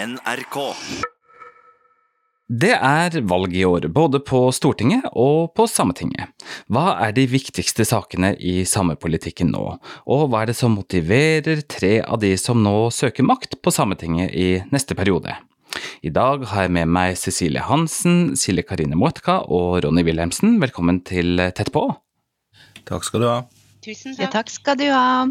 NRK. Det er valg i år, både på Stortinget og på Sametinget. Hva er de viktigste sakene i samepolitikken nå, og hva er det som motiverer tre av de som nå søker makt på Sametinget i neste periode? I dag har jeg med meg Cecilie Hansen, Silje Karine Motka og Ronny Wilhelmsen. Velkommen til Tett på. Takk skal du ha. Tusen Ja, takk. takk skal du ha.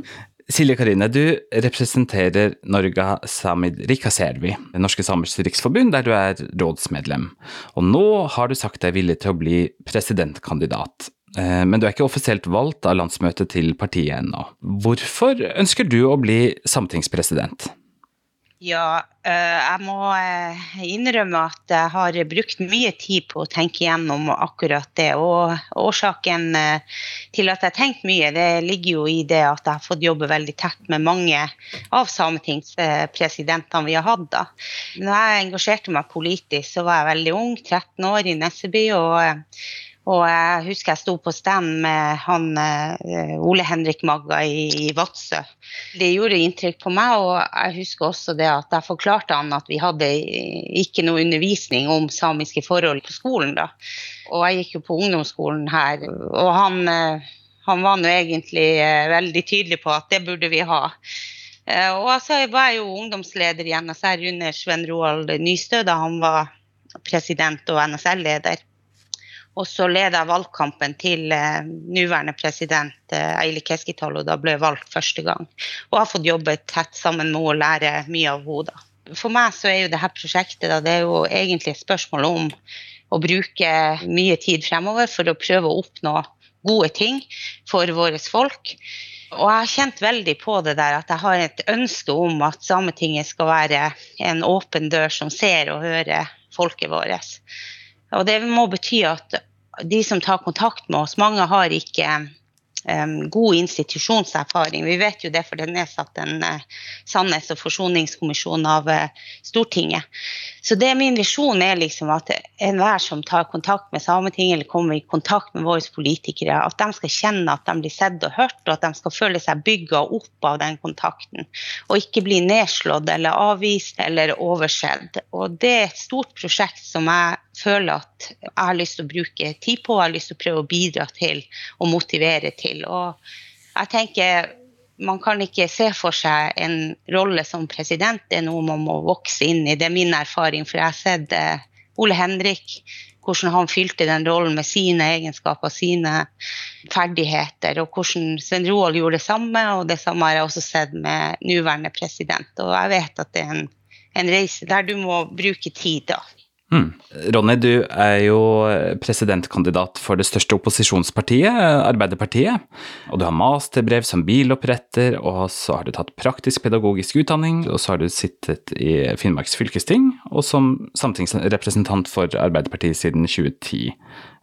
Silje Karine, du representerer Norga Samid Rikaservi, Det norske samers riksforbund, der du er rådsmedlem. Og nå har du sagt deg villig til å bli presidentkandidat. Eh, Men du er ikke offisielt valgt av landsmøtet til partiet ennå. Hvorfor ønsker du å bli sametingspresident? Ja, eh, jeg må eh, innrømme at jeg har brukt mye tid på å tenke gjennom akkurat det. Og årsaken eh, til at jeg har tenkt mye, det ligger jo i det at jeg har fått jobbe veldig tett med mange av sametingspresidentene vi har hatt. da. Når jeg engasjerte meg politisk, så var jeg veldig ung, 13 år i Nesseby. og og jeg husker jeg sto på stand med han eh, Ole Henrik Magga i, i Vadsø. Det gjorde inntrykk på meg, og jeg husker også det at jeg forklarte han at vi hadde ikke noe undervisning om samiske forhold på skolen da. Og jeg gikk jo på ungdomsskolen her, og han, eh, han var nå egentlig eh, veldig tydelig på at det burde vi ha. Og så var jeg jo ungdomsleder i NSR under Sven Roald Nystø da han var president og NSL-leder. Og så ledet jeg valgkampen til eh, nåværende president eh, Eili Keskitalo da ble jeg valgt første gang. Og har fått jobbe tett sammen med henne og lære mye av henne. For meg så er jo dette prosjektet da, det er jo egentlig et spørsmål om å bruke mye tid fremover for å prøve å oppnå gode ting for våre folk. Og jeg har kjent veldig på det der at jeg har et ønske om at Sametinget skal være en åpen dør som ser og hører folket vårt. Og det må bety at de som tar kontakt med oss, mange har ikke god institusjonserfaring. Vi vet jo det, for det er nedsatt en eh, sannhets- og forsoningskommisjon av eh, Stortinget. Så det min visjon er liksom at enhver som tar kontakt med Sametinget eller kommer i kontakt med våre politikere, at de skal kjenne at de blir sett og hørt, og at de skal føle seg bygga opp av den kontakten. Og ikke bli nedslått eller avvist eller oversett. Og det er et stort prosjekt som jeg føler at jeg har lyst til å bruke tid på, og jeg har lyst til å prøve å bidra til og motivere til. Og jeg tenker man kan ikke se for seg en rolle som president. Det er noe man må vokse inn i. Det er min erfaring, for jeg har sett eh, Ole Henrik, hvordan han fylte den rollen med sine egenskaper, sine ferdigheter, og hvordan Svein Roald gjorde det samme, og det samme har jeg også sett med nåværende president. Og jeg vet at det er en, en reise der du må bruke tid, da. Hmm. Ronny, du er jo presidentkandidat for det største opposisjonspartiet, Arbeiderpartiet. Og du har masterbrev som biloppretter, og så har du tatt praktisk pedagogisk utdanning, og så har du sittet i Finnmarks fylkesting, og som samtingsrepresentant for Arbeiderpartiet siden 2010,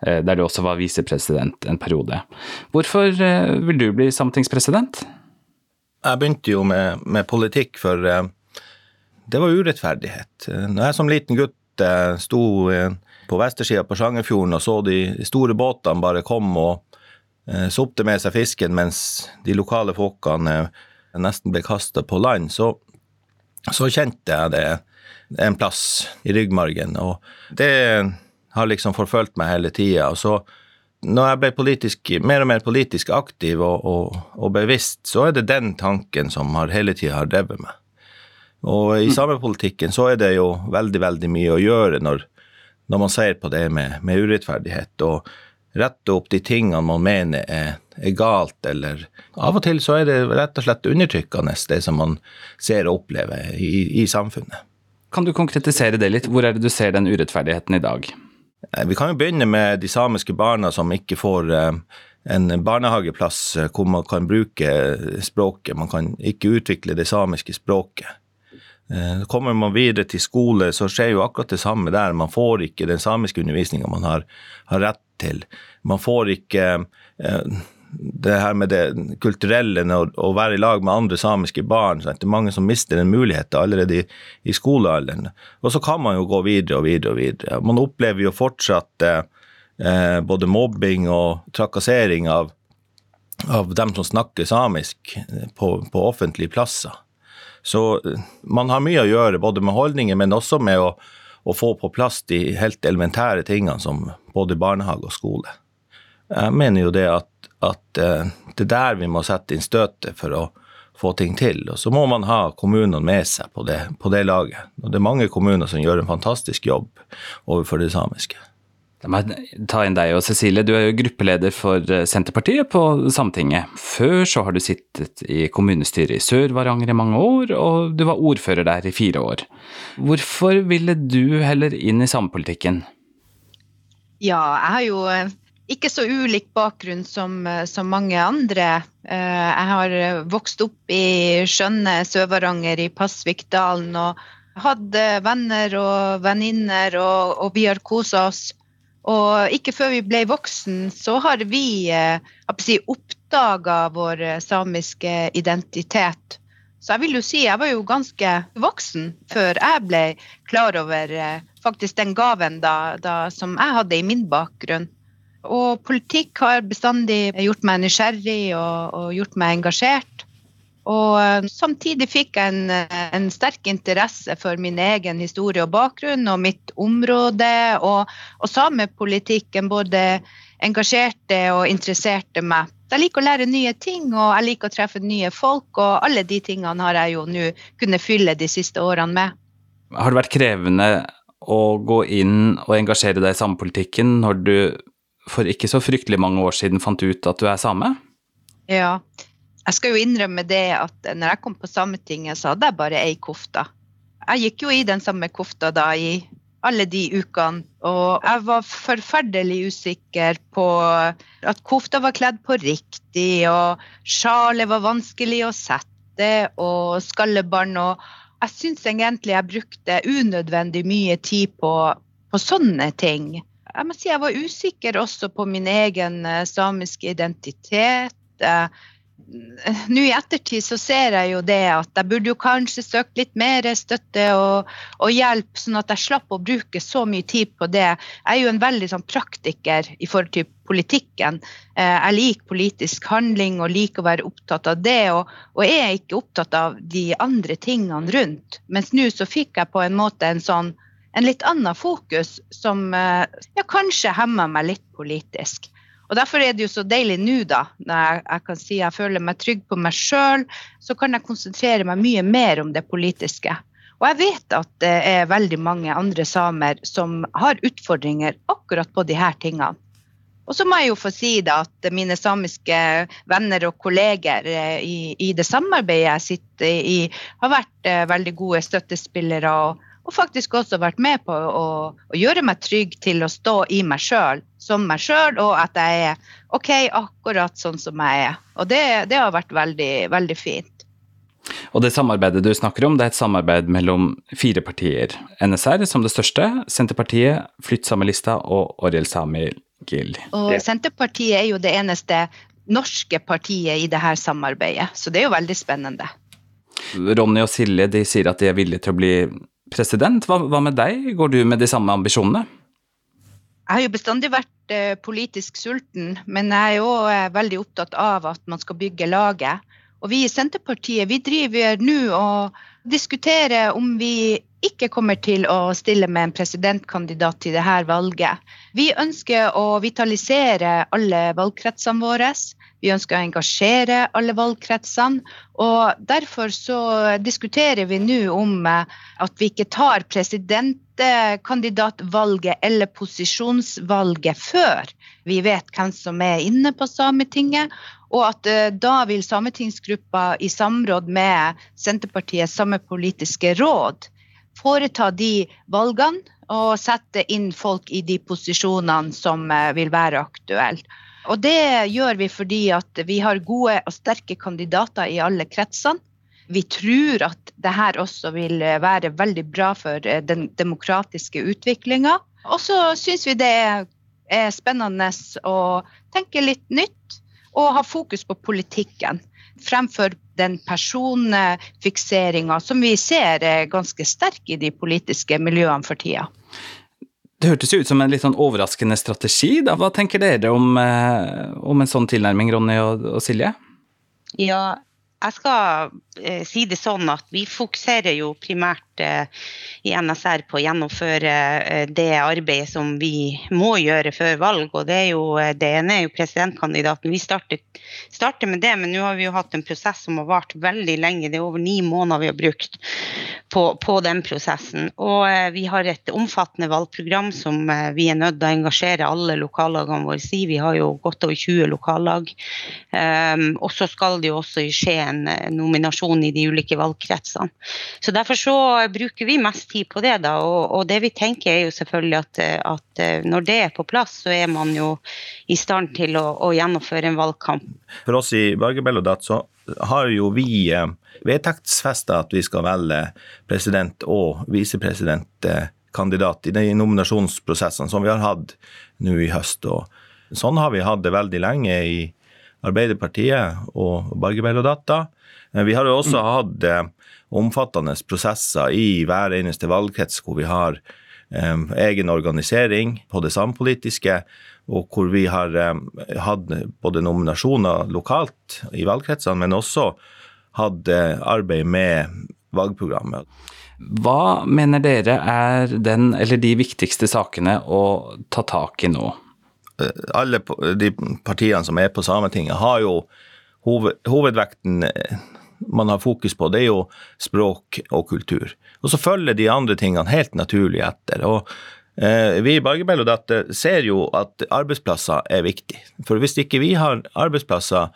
eh, der du også var visepresident en periode. Hvorfor eh, vil du bli samtingspresident? Jeg begynte jo med, med politikk, for eh, det var urettferdighet. Når jeg som liten gutt eh, sto på vestersida på Sjangerfjorden og så de store båtene bare kom og eh, sopte med seg fisken, mens de lokale folkene eh, nesten ble kasta på land, så, så kjente jeg det en plass i ryggmargen. Og det har liksom forfulgt meg hele tida. Og så når jeg ble politisk, mer og mer politisk aktiv og, og, og bevisst, så er det den tanken som har hele tida har drevet meg. Og i samepolitikken så er det jo veldig, veldig mye å gjøre når, når man ser på det med, med urettferdighet, og rette opp de tingene man mener er, er galt, eller Av og til så er det rett og slett undertrykkende, det som man ser og opplever i, i samfunnet. Kan du konkretisere det litt? Hvor er det du ser den urettferdigheten i dag? Vi kan jo begynne med de samiske barna som ikke får eh, en barnehageplass eh, hvor man kan bruke språket. Man kan ikke utvikle det samiske språket. Eh, Kommer man videre til skole, så skjer jo akkurat det samme der. Man får ikke den samiske undervisninga man har, har rett til. Man får ikke eh, det her med det kulturelle, å, være i lag med andre samiske barn. Sant? Det er mange som mister den muligheten allerede i, i skolealderen. Og så kan man jo gå videre og videre og videre. Man opplever jo fortsatt eh, eh, både mobbing og trakassering av, av dem som snakker samisk på, på offentlige plasser. Så man har mye å gjøre, både med holdninger, men også med å, å få på plass de helt elementære tingene som både barnehage og skole. Jeg mener jo det at, at det er der vi må sette inn støtet for å få ting til. Og så må man ha kommunene med seg på det, på det laget. Og det er mange kommuner som gjør en fantastisk jobb overfor det samiske. La meg ta inn deg og Cecilie, du er jo gruppeleder for eh, Senterpartiet på Sametinget. Før så har du sittet i kommunestyret i Sør-Varanger i mange år, og du var ordfører der i fire år. Hvorfor ville du heller inn i samepolitikken? Ja, jeg har jo eh, ikke så ulik bakgrunn som, eh, som, mange andre. Jeg har vokst opp i skjønne Sør-Varanger i Pasvikdalen og hadde venner og venninner, og, og, vi har kosa oss. Og ikke før vi ble voksen, så har vi si, oppdaga vår samiske identitet. Så jeg vil jo si jeg var jo ganske voksen før jeg ble klar over faktisk den gaven da, da, som jeg hadde i min bakgrunn. Og politikk har bestandig gjort meg nysgjerrig og, og gjort meg engasjert. Og eh, samtidig fikk jeg en, en, sterk interesse for min egen historie og bakgrunn og mitt område. Og, og samepolitikken både engasjerte og interesserte meg. Jeg liker å lære nye ting, og jeg liker å treffe nye folk. Og alle de tingene har jeg jo nå kunnet fylle de siste årene med. Har det vært krevende å gå inn og engasjere deg i samepolitikken når du for ikke så fryktelig mange år siden fant ut at du er same? Ja. Jeg skal jo innrømme det at når jeg kom på Sametinget, så hadde jeg bare ei kofte. Jeg gikk jo i den samme kofta da i alle de ukene, og jeg var forferdelig usikker på at kofta var kledd på riktig, og sjalet var vanskelig å sette, og skallebånd og Jeg syns egentlig jeg brukte unødvendig mye tid på, på sånne ting jeg må si jeg var usikker også på min egen uh, samiske identitet. Uh, nå i ettertid så ser jeg jo det at jeg burde jo kanskje søkt litt mer støtte og, og, hjelp, sånn at jeg slapp å bruke så mye tid på det. Jeg er jo en veldig sånn praktiker i forhold til politikken. Eh, jeg liker politisk handling og liker å være opptatt av det, og, og er ikke opptatt av de andre tingene rundt. Mens nå så fikk jeg på en måte en sånn en litt annen fokus som eh, ja, kanskje hemmer meg litt politisk. Og Derfor er det jo så deilig nå, da, når jeg, jeg, kan si jeg føler meg trygg på meg sjøl, så kan jeg konsentrere meg mye mer om det politiske. Og jeg vet at det er veldig mange andre samer som har utfordringer akkurat på de her tingene. Og så må jeg jo få si da at mine samiske venner og kolleger eh, i, i det samarbeidet jeg sitter i, har vært eh, veldig gode støttespillere og, og faktisk også vært med på å, å gjøre meg trygg til å stå i meg sjøl, som meg sjøl, og at jeg er OK akkurat sånn som jeg er. Og det, det har vært veldig, veldig fint. Og det samarbeidet du snakker om, det er et samarbeid mellom fire partier. NSR som det største, Senterpartiet, Flytt Samelista og Oriel Sami Gil. Og Senterpartiet er jo det eneste norske partiet i det her samarbeidet, så det er jo veldig spennende. Ronny og Silje de sier at de er villige til å bli president. Hva, hva, med deg, går du med de samme ambisjonene? Jeg har jo bestandig vært eh, politisk sulten, men jeg er jo eh, veldig opptatt av at man skal bygge laget. Og vi i Senterpartiet vi driver nå og diskuterer om vi ikke kommer til å stille med en presidentkandidat til dette valget. Vi ønsker å vitalisere alle valgkretsene våre. Vi ønsker å engasjere alle valgkretsene. og Derfor så diskuterer vi nå om eh, at vi ikke tar presidentkandidatvalget eller posisjonsvalget før vi vet hvem som er inne på Sametinget. Og at eh, da vil sametingsgruppa i samråd med Senterpartiets samepolitiske råd foreta de valgene og sette inn folk i de posisjonene som eh, vil være aktuelle. Og det gjør vi fordi at vi har gode og sterke kandidater i alle kretsene. Vi tror at dette også vil være veldig bra for eh, den demokratiske utviklinga. Og så syns vi det er spennende å tenke litt nytt og ha fokus på politikken fremfor den personfikseringa som vi ser er ganske sterk i de politiske miljøene for tida. Det hørtes jo ut som en litt sånn overraskende strategi. Da. Hva tenker dere om, eh, om en sånn tilnærming, Ronny og, og, Silje? Ja, jeg skal si det sånn at vi fokuserer jo primært i NSR på å gjennomføre det arbeidet som vi må gjøre før valg. Og det, er jo, det ene er jo presidentkandidaten. Vi starter, starter med det, men nå har vi jo hatt en prosess som har vart veldig lenge. Det er over ni måneder vi har brukt på, på den prosessen. Og vi har et omfattende valgprogram som vi er nødt til å engasjere alle lokallagene våre i. Vi har jo godt over 20 lokallag. Um, og så skal det jo også skje en nominasjon i de ulike valgkretsene. Så Derfor så bruker vi mest tid på det. da, Og, og det vi tenker er jo selvfølgelig at, at, eh, når det er på plass, så er man jo i stand til å, å gjennomføre en valgkamp. For oss i Bargebellodat så har jo vi eh, vedtektsfesta at vi skal velge president og visepresidentkandidat i de nominasjonsprosessene som vi har hatt nå i høst. og Sånn har vi hatt det veldig lenge i Arbeiderpartiet og Bargebellodatta. Vi har jo også hatt eh, omfattende prosesser i hver eneste valgkrets hvor vi har um, egen organisering på det sampolitiske, og hvor vi har hatt både nominasjoner lokalt i valgkretsene, men også hatt arbeid med valgprogrammet. Hva mener dere er den eller de viktigste sakene å ta tak i nå? Alle de partiene som er på Sametinget, har jo hoved, hovedvekten man har fokus på, det er jo språk og kultur. Og så følger de andre tingene helt naturlig etter. og eh, vi i Bargebellodatter ser jo at arbeidsplasser er viktig. For hvis ikke vi har arbeidsplasser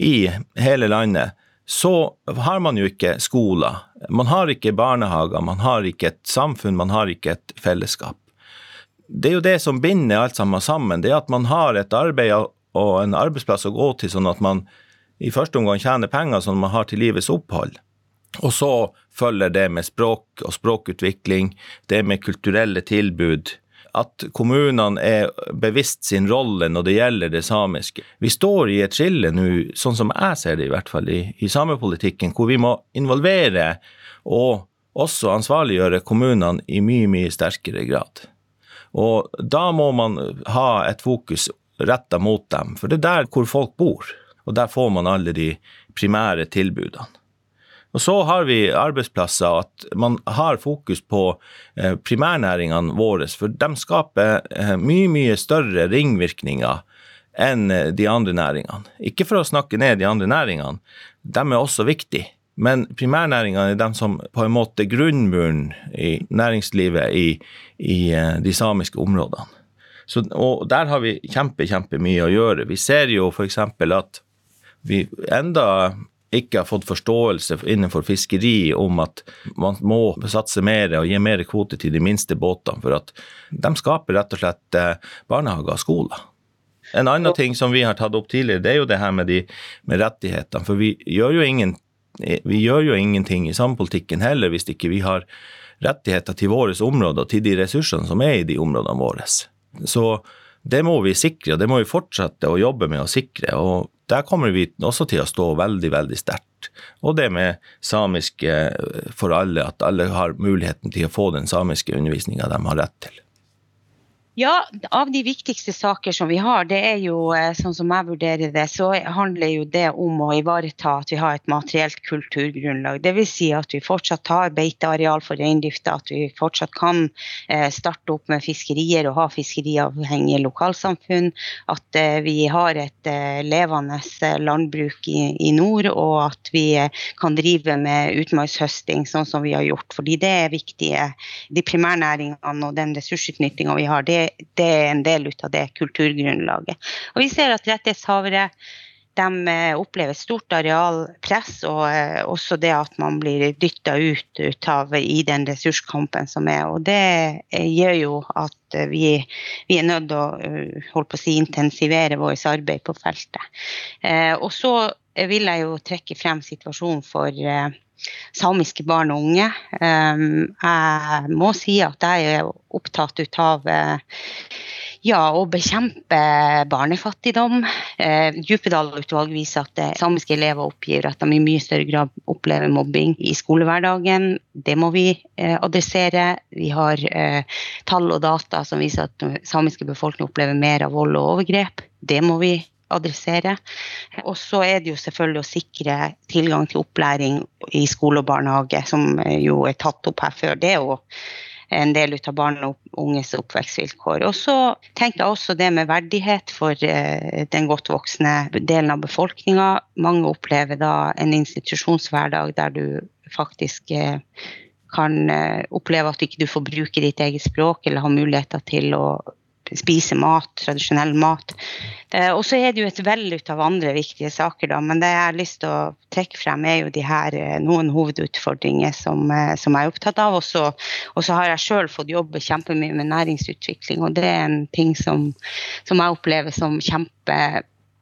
i hele landet, så har man jo ikke skoler. Man har ikke barnehager, man har ikke et samfunn, man har ikke et fellesskap. Det er jo det som binder alt sammen sammen. Det er at man har et arbeid og en arbeidsplass å gå til, sånn at man i første omgang tjener penger som man har til livets opphold. Og så følger det med språk og språkutvikling, det med kulturelle tilbud. At kommunene er bevisst sin rolle når det gjelder det samiske. Vi står i et skille nå, sånn som jeg ser det i hvert fall, i, i samepolitikken, hvor vi må involvere og også ansvarliggjøre kommunene i mye, mye sterkere grad. Og da må man ha et fokus retta mot dem, for det er der hvor folk bor. Og der får man alle de primære tilbudene. Og så har vi arbeidsplasser, at man har fokus på eh, primærnæringene våre. For de skaper eh, mye, mye større ringvirkninger enn eh, de andre næringene. Ikke for å snakke ned de andre næringene, de er også viktige. Men primærnæringene er de som på en måte er grunnmuren i næringslivet i, i de samiske områdene. Så, og der har vi kjempe, kjempe mye å gjøre. Vi ser jo f.eks. at vi enda ikke har fått forståelse innenfor fiskeri om at man må satse mer og gi mer kvote til de minste båtene, for at de skaper rett og slett eh, barnehager og skoler. En annen ting som vi har tatt opp tidligere, det er jo det her med, de, med rettighetene. For vi gjør, jo ingen, vi gjør jo ingenting i samepolitikken heller hvis ikke vi har rettigheter til våre områder til de ressursene som er i de områdene våre. Så det må vi sikre, og det må vi fortsette å jobbe med å sikre. og Der kommer vi også til å stå veldig, veldig sterkt. Og det med samisk eh, for alle, at alle har muligheten til å få den samiske undervisninga de har rett til. Ja, av de viktigste saker som vi har, det er jo eh, sånn som jeg vurderer det, så handler jo det om å ivareta at vi har et materielt kulturgrunnlag. Dvs. Si at vi fortsatt har beiteareal for reindrifta, at vi fortsatt kan eh, starte opp med fiskerier og ha fiskeriavhengige lokalsamfunn. At eh, vi har et levende landbruk i, nord, og at vi kan drive med utmarkshøsting sånn som vi har gjort. Fordi det er viktige. De primærnæringene og den ressursutnyttinga vi har, det det er en del av det kulturgrunnlaget. Og vi ser at rettighetshavere de eh, opplever stort arealpress, og eh, også det at man blir dytta ut, ut, av i den ressurskampen som er. Og det eh, gjør jo at vi, vi er nødt til å å si, intensivere vårt arbeid på feltet. Og så vil jeg jo trekke frem situasjonen for samiske barn og unge. Jeg må si at jeg er opptatt ut av eh, ja, å bekjempe barnefattigdom. Eh, Djupedal-utvalget viser at eh, samiske elever oppgir at de i mye større grad opplever mobbing i skolehverdagen. Det må vi adressere. Vi har tall og data som viser at samiske befolkningen opplever mer av vold og overgrep. Det må vi adressere. Og så er det jo selvfølgelig å sikre tilgang til opplæring i skole og barnehage, som jo er tatt opp her før. Det er jo en del ut av barn og unges oppvekstvilkår. Og så tenker jeg også det med verdighet for eh, den godt voksne delen av befolkninga. Mange opplever da en institusjonshverdag der du faktisk eh, kan eh, oppleve at du ikke får bruke ditt eget språk eller ha muligheter til å spise mat, tradisjonell mat. Og så er det jo et vell av andre viktige saker, da. Men det jeg har lyst til å trekke frem, er jo de her eh, noen hovedutfordringer som, eh, som jeg er opptatt av. Og så, har jeg sjøl fått jobbe kjempemye med næringsutvikling, og det er en ting som, som jeg opplever som kjempe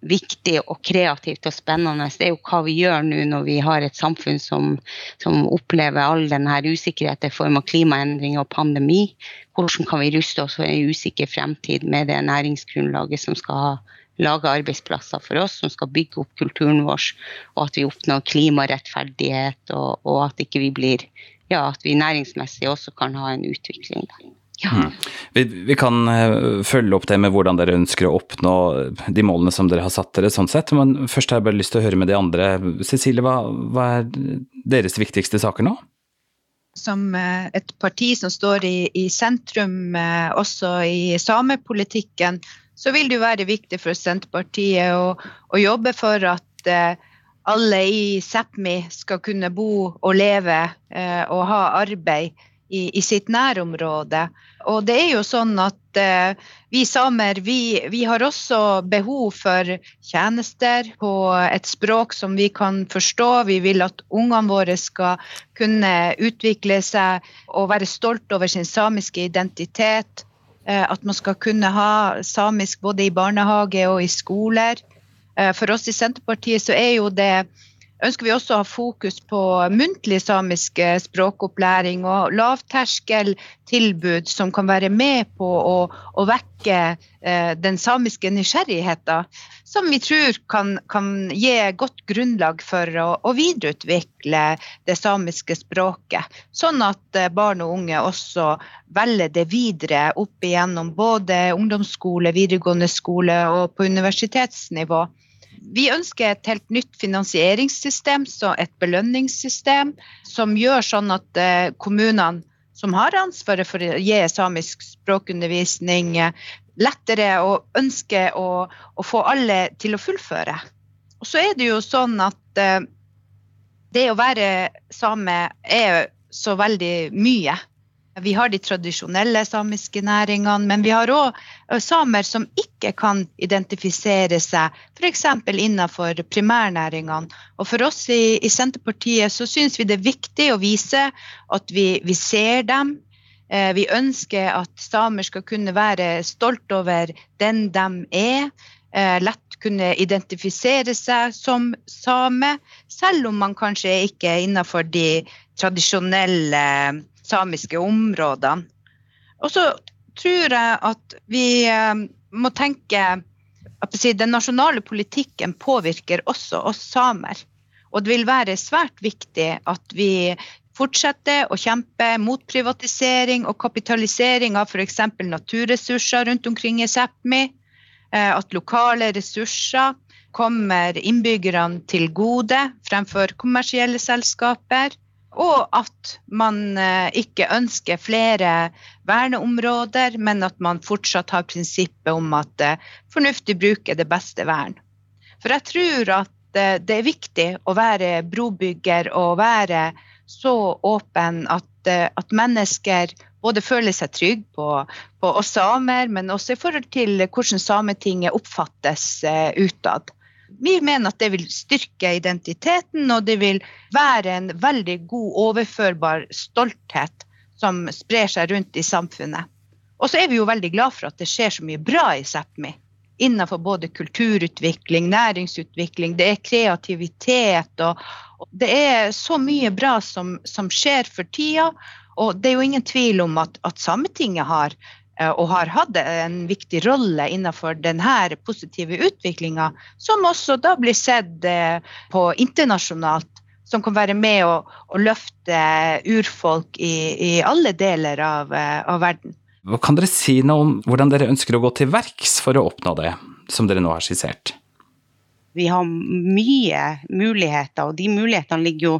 viktig og kreativt og spennende, det er jo hva vi gjør nå når vi har et samfunn som, som opplever all denne usikkerheten i form av klimaendringer og pandemi. Hvordan kan vi ruste oss for en usikker fremtid med det næringsgrunnlaget som skal lage arbeidsplasser for oss, som skal bygge opp kulturen vår, og at vi oppnår klimarettferdighet, og, og at vi blir ja, at vi næringsmessig også kan ha en utvikling der. Ja. Mm. Vi, vi, kan uh, følge opp det med hvordan dere ønsker å oppnå de målene som dere har satt dere, sånn sett. Men først har jeg bare lyst til å høre med de andre. Cecilie, hva, hva er deres viktigste saker nå? Som uh, et parti som står i, i sentrum også i samepolitikken, så vil det jo være viktig for Senterpartiet å, å jobbe for at alle i Sápmi skal kunne bo og leve og ha arbeid i, i, sitt nærområde. Og det er jo sånn at eh, vi samer vi, vi, har også behov for tjenester på et språk som vi kan forstå. Vi vil at ungene våre skal kunne utvikle seg og være stolt over sin samiske identitet. Eh, at man skal kunne ha samisk både i barnehage og i skoler. Eh, for oss i Senterpartiet så er jo det ønsker vi også å ha fokus på muntlig samisk språkopplæring og lavterskeltilbud som kan være med på å, å vekke eh, den samiske nysgjerrigheten, som vi tror kan, kan gi godt grunnlag for å, å, videreutvikle det samiske språket. Sånn at eh, barn og unge også velger det videre opp igjennom både ungdomsskole, videregående skole og på universitetsnivå. Vi ønsker et helt nytt finansieringssystem, så et belønningssystem som gjør sånn at eh, kommunene som har ansvaret for å gi samisk språkundervisning, eh, lettere å ønske å, å, få alle til å fullføre. Og så er det jo sånn at eh, det å være same er så veldig mye. Vi har de tradisjonelle samiske næringene, men vi har òg samer som ikke kan identifisere seg f.eks. innenfor primærnæringene. Og for oss i, i Senterpartiet så syns vi det er viktig å vise at vi, vi ser dem. Eh, vi ønsker at samer skal kunne være stolt over den de er. Eh, lett kunne identifisere seg som same, selv om man kanskje ikke er innenfor de tradisjonelle samiske områdene. Og så tror jeg at vi eh, må tenke at den nasjonale politikken påvirker også oss samer. Og det vil være svært viktig at vi fortsetter å kjempe mot privatisering og kapitalisering av f.eks. naturressurser rundt omkring i Sápmi. Eh, at lokale ressurser kommer innbyggerne til gode fremfor kommersielle selskaper. Og at man eh, ikke ønsker flere verneområder, men at man fortsatt har prinsippet om at eh, fornuftig bruk er det beste vern. For jeg tror at eh, det er viktig å være brobygger og være så åpen at, at mennesker både føler seg trygge på, på oss samer, men også i forhold til hvordan Sametinget oppfattes utad. Vi mener at det vil styrke identiteten, og det vil være en veldig god overførbar stolthet som sprer seg rundt i samfunnet. Og så er vi jo veldig glad for at det skjer så mye bra i Sápmi. Innenfor både kulturutvikling, næringsutvikling, det er kreativitet og, og Det er så mye bra som, som, skjer for tida. Og det er jo ingen tvil om at, at Sametinget har og har hatt en viktig rolle innenfor denne positive utviklinga, som også da blir sett eh, på internasjonalt, som kan være med å, å løfte urfolk i, i alle deler av, eh, av, verden. Kan dere si noe om hvordan dere ønsker å gå til verks for å oppnå det, som dere nå har skissert? Vi har mye muligheter, og de mulighetene ligger jo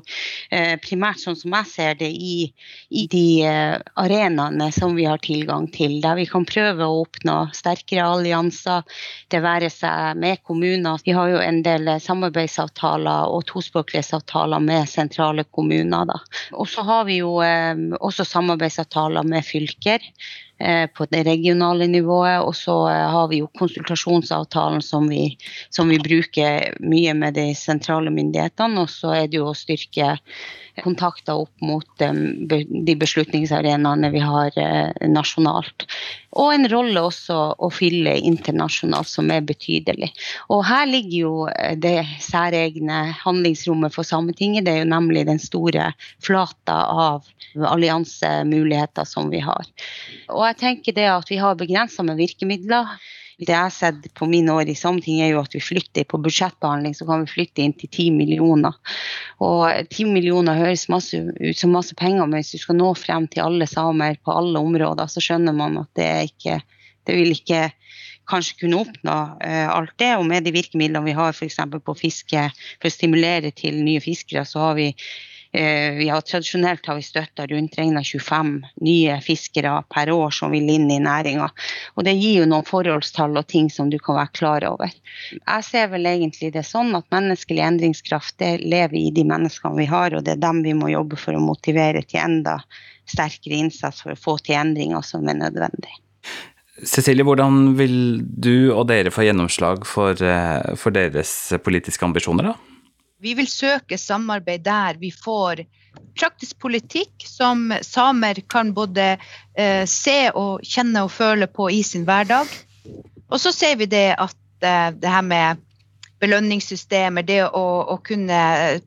eh, primært, sånn som jeg ser det, i, i de eh, arenaene som vi har tilgang til. Der vi kan prøve å oppnå sterkere allianser, det være seg med kommuner. Vi har jo en del samarbeidsavtaler og tospråklighetsavtaler med sentrale kommuner. Og så har vi jo eh, også samarbeidsavtaler med fylker. Eh, på det regionale nivået. Og så eh, har vi jo konsultasjonsavtalen som vi, som vi bruker mye med de sentrale myndighetene. Og så er det jo å styrke kontakter opp mot de beslutningsarenaene vi har eh, nasjonalt. Og en rolle også å fylle internasjonalt som er betydelig. Og her ligger jo eh, det særegne handlingsrommet for Sametinget. Det er jo nemlig den store flata av alliansemuligheter som vi har. Og jeg tenker det at vi har begrensa med virkemidler. Det jeg har sett på mine år i Sametinget, er jo at vi flytter på budsjettbehandling, så kan vi flytte inn til 10 millioner. Og 10 millioner høres masse, ut som masse penger, men hvis du skal nå frem til alle samer på alle områder, så skjønner man at det ikke det vil ikke kanskje kunne oppnå uh, alt det. Og med de virkemidlene vi har f.eks. på fiske for å stimulere til nye fiskere, så har vi Eh, vi har Tradisjonelt har vi støtta rundt regna 25 nye fiskere per år som vil inn i næringa. Og det gir jo noen forholdstall og ting som du kan være klar over. Jeg ser vel egentlig det sånn at menneskelig endringskraft det lever i de menneskene vi har, og det er dem vi må jobbe for å motivere til enda sterkere innsats for å få til endringer som er nødvendig. Cecilie, hvordan vil du og dere få gjennomslag for, eh, for deres politiske ambisjoner, da? Vi vil søke samarbeid der vi får praktisk politikk som samer kan både eh, se og kjenne og føle på i sin hverdag. Og så ser vi det at eh, det her med belønningssystemer, det å, å, kunne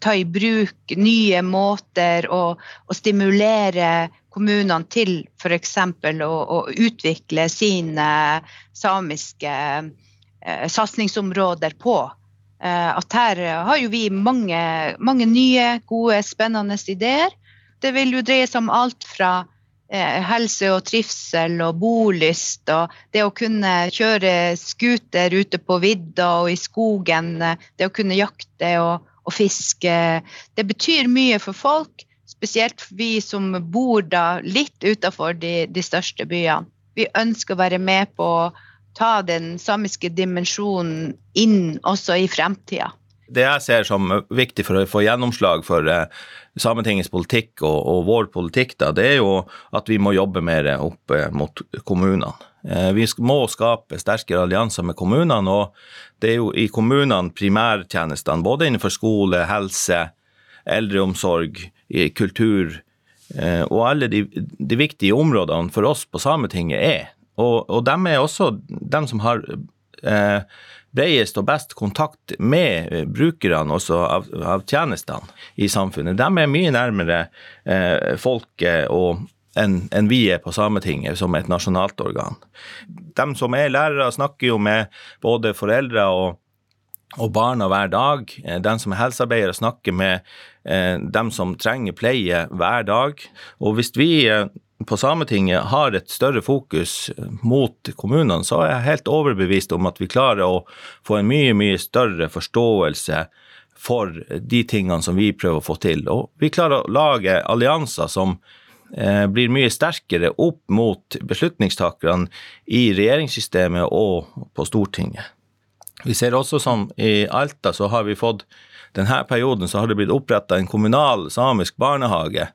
ta i bruk nye måter og, å stimulere kommunene til f.eks. Å, å utvikle sine samiske eh, satsingsområder på. Eh, at her har jo vi mange, mange nye, gode, spennende ideer. Det vil jo dreie seg om alt fra eh, helse og trivsel og bolyst og det å kunne kjøre scooter ute på vidda og i skogen, det å kunne jakte og, og fiske. Det betyr mye for folk, spesielt vi som bor da litt utafor de, de største byene. Vi ønsker å være med på ta den samiske dimensjonen inn også i fremtida. Det jeg ser som viktig for å få gjennomslag for eh, Sametingets politikk og, og, vår politikk, da, det er jo at vi må jobbe mer opp eh, mot kommunene. Eh, vi må skape sterkere allianser med kommunene, og det er jo i kommunene primærtjenestene, både innenfor skole, helse, eldreomsorg, kultur og alle de, de viktige områdene for oss på Sametinget er. Og, og de er også de som har eh, bredest og best kontakt med brukerne også av, av, tjenestene i samfunnet. De er mye nærmere eh, folket og enn en vi er på Sametinget som et nasjonalt organ. De som er lærere, snakker jo med både foreldre og, og barna hver dag. Eh, de som er helsearbeidere, snakker med eh, dem som trenger pleie hver dag. Og hvis vi eh, på Sametinget har et større fokus mot kommunene, så er jeg helt overbevist om at vi klarer å få en mye, mye større forståelse for de tingene som vi prøver å få til. Og vi klarer å lage allianser som eh, blir mye sterkere opp mot beslutningstakerne i regjeringssystemet og på Stortinget. Vi ser også som i Alta så har vi fått denne perioden så har det blitt oppretta en kommunal samisk barnehage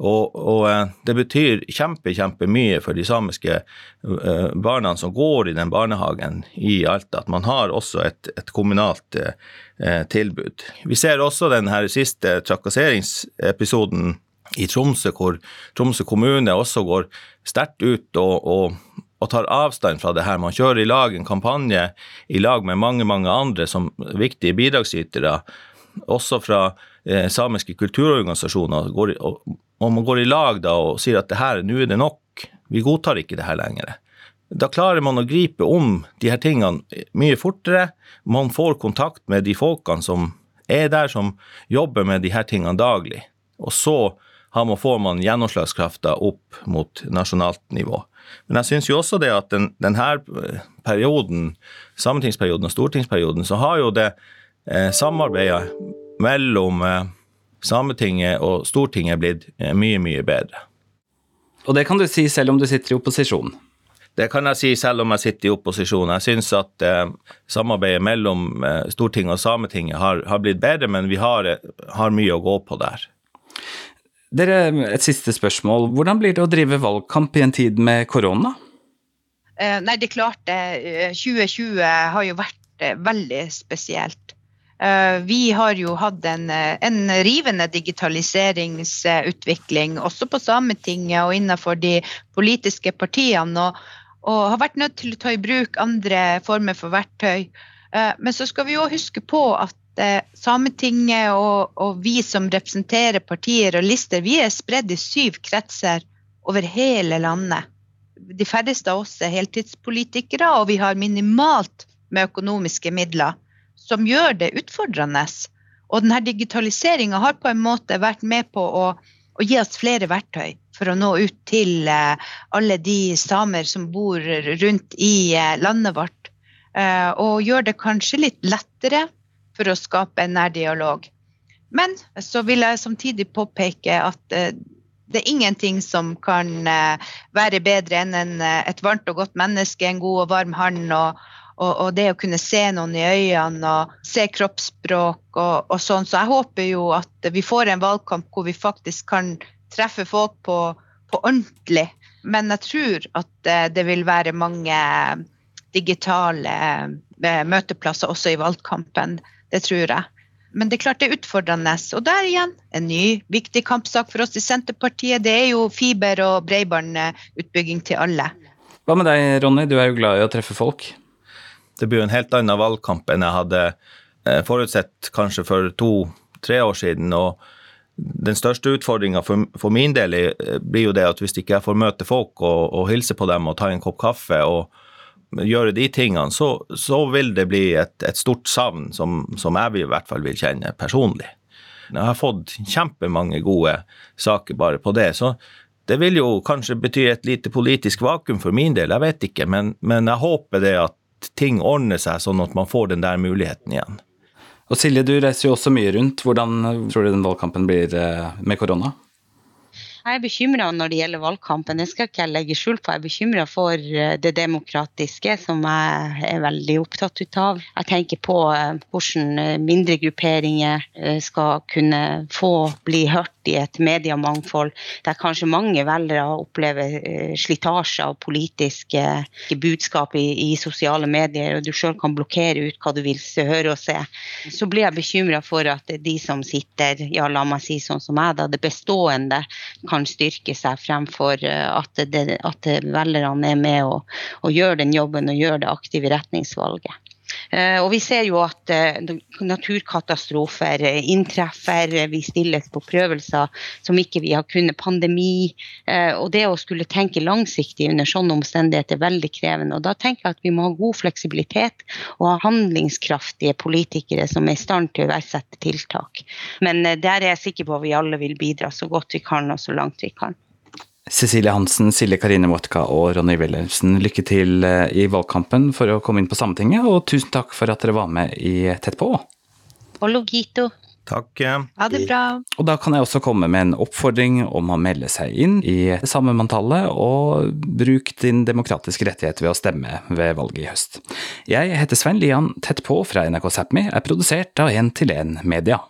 og, og, eh, det betyr kjempe, kjempemye for de samiske eh, barna som går i den barnehagen i Alta, at man har også et, et kommunalt eh, tilbud. Vi ser også den her siste trakasseringsepisoden i Tromsø, hvor Tromsø kommune også går sterkt ut og, og, og, tar avstand fra det her. Man kjører i lag en kampanje i lag med mange, mange andre som viktige bidragsytere, også fra samiske kulturorganisasjoner. Går, og, og man går i lag da og sier at det her, nå er det nok, vi godtar ikke det her lenger. Da klarer man å gripe om de her tingene mye fortere. Man får kontakt med de folkene som er der, som jobber med de her tingene daglig. Og så man, får man gjennomslagskrafta opp mot nasjonalt nivå. Men jeg syns jo også det at den, denne perioden, sametingsperioden og stortingsperioden, så har jo det eh, samarbeidet mellom eh, Sametinget og Stortinget er blitt eh, mye, mye bedre. Og det kan du si selv om du sitter i opposisjon? Det kan jeg si selv om jeg sitter i opposisjon. Jeg syns at eh, samarbeidet mellom eh, Stortinget og Sametinget har, har, blitt bedre, men vi har, har mye å gå på der. Dere, Et siste spørsmål. Hvordan blir det å drive valgkamp i en tid med korona? Eh, nei, det er klart det. 2020 har jo vært eh, veldig spesielt. Eh, vi har jo hatt en, en rivende digitaliseringsutvikling, også på Sametinget og innenfor de politiske partiene. Og, og, har vært nødt til å ta i bruk andre former for verktøy. Men så skal vi òg huske på at Sametinget og, og, vi som representerer partier og lister, vi er spredd i syv kretser over hele landet de færreste av oss er heltidspolitikere, og vi har minimalt med økonomiske midler, som gjør det utfordrende. Og denne digitaliseringa har på en måte vært med på å, å, gi oss flere verktøy for å nå ut til eh, alle de samer som bor rundt i eh, landet vårt. Eh, og gjør det kanskje litt lettere for å skape en nær dialog. Men så vil jeg samtidig påpeke at det er ingenting som kan være bedre enn et varmt og godt menneske, en god og varm hånd. Og, og, det å kunne se noen i øynene og se kroppsspråk og, og, sånn. Så jeg håper jo at vi får en valgkamp hvor vi faktisk kan treffe folk på, på ordentlig. Men jeg tror at eh, det vil være mange digitale møteplasser også i valgkampen. Det tror jeg. Men det er klart det er utfordrende. Og der igjen, en ny viktig kampsak for oss i Senterpartiet, det er jo fiber- og bredbåndutbygging til alle. Hva med deg, Ronny, du er jo glad i å treffe folk? Det blir jo en helt annen valgkamp enn jeg hadde eh, forutsett kanskje for to-tre år siden. og den største utfordringa for, for, min del blir jo det at hvis ikke jeg får møte folk og, og hilse på dem og ta en kopp kaffe og, gjøre de tingene, så, så vil det bli et, et stort savn som, som, jeg i hvert fall vil kjenne personlig. Jeg har fått kjempemange gode saker bare på det. så det vil jo kanskje bety et lite politisk vakuum for min del, jeg vet ikke, men, men jeg håper det at ting ordner seg sånn at man får den der muligheten igjen. Og Silje, du reiser jo også mye rundt. Hvordan tror du den valgkampen blir eh, med korona? Jeg er bekymra når det gjelder valgkampen. Det skal ikke jeg legge skjul på. Jeg er bekymra for eh, det demokratiske, som jeg er veldig opptatt av. Jeg tenker på eh, hvordan mindre grupperinger skal kunne få bli hørt i et mediemangfold der kanskje mange velgere opplever slitasje av politiske budskap i, i, sosiale medier, og du sjøl kan blokkere ut hva du vil høre og se. Så blir jeg bekymra for at de som sitter, ja la meg si sånn som jeg, da, det bestående kan styrke seg fremfor eh, at, det, at velgerne er med og, og gjør den jobben og gjør det aktive retningsvalget. Eh, og vi ser jo at eh, naturkatastrofer inntreffer, vi stilles på prøvelser som ikke vi har kunnet. Pandemi. Og det å skulle tenke langsiktig under sånne omstendigheter er veldig krevende. Og da tenker jeg at vi må ha god fleksibilitet og ha handlingskraftige politikere som er i stand til å iverksette tiltak. Men der er jeg sikker på at vi alle vil bidra så godt vi kan og så langt vi kan. Cecilie Hansen, Silje Karine Wodka og Ronny Wilhelmsen, lykke til eh, i valgkampen for å komme inn på Sametinget, og tusen takk for at dere var med i Tett på. Ologito. Takk. Ha det bra. Og da kan jeg også komme med en oppfordring om å melde seg inn i samemanntallet, og bruk din demokratiske rettighet ved å stemme ved valget i høst. Jeg heter Svein Lian, Tett på fra NRK Sápmi er produsert av 1 til 1 Media.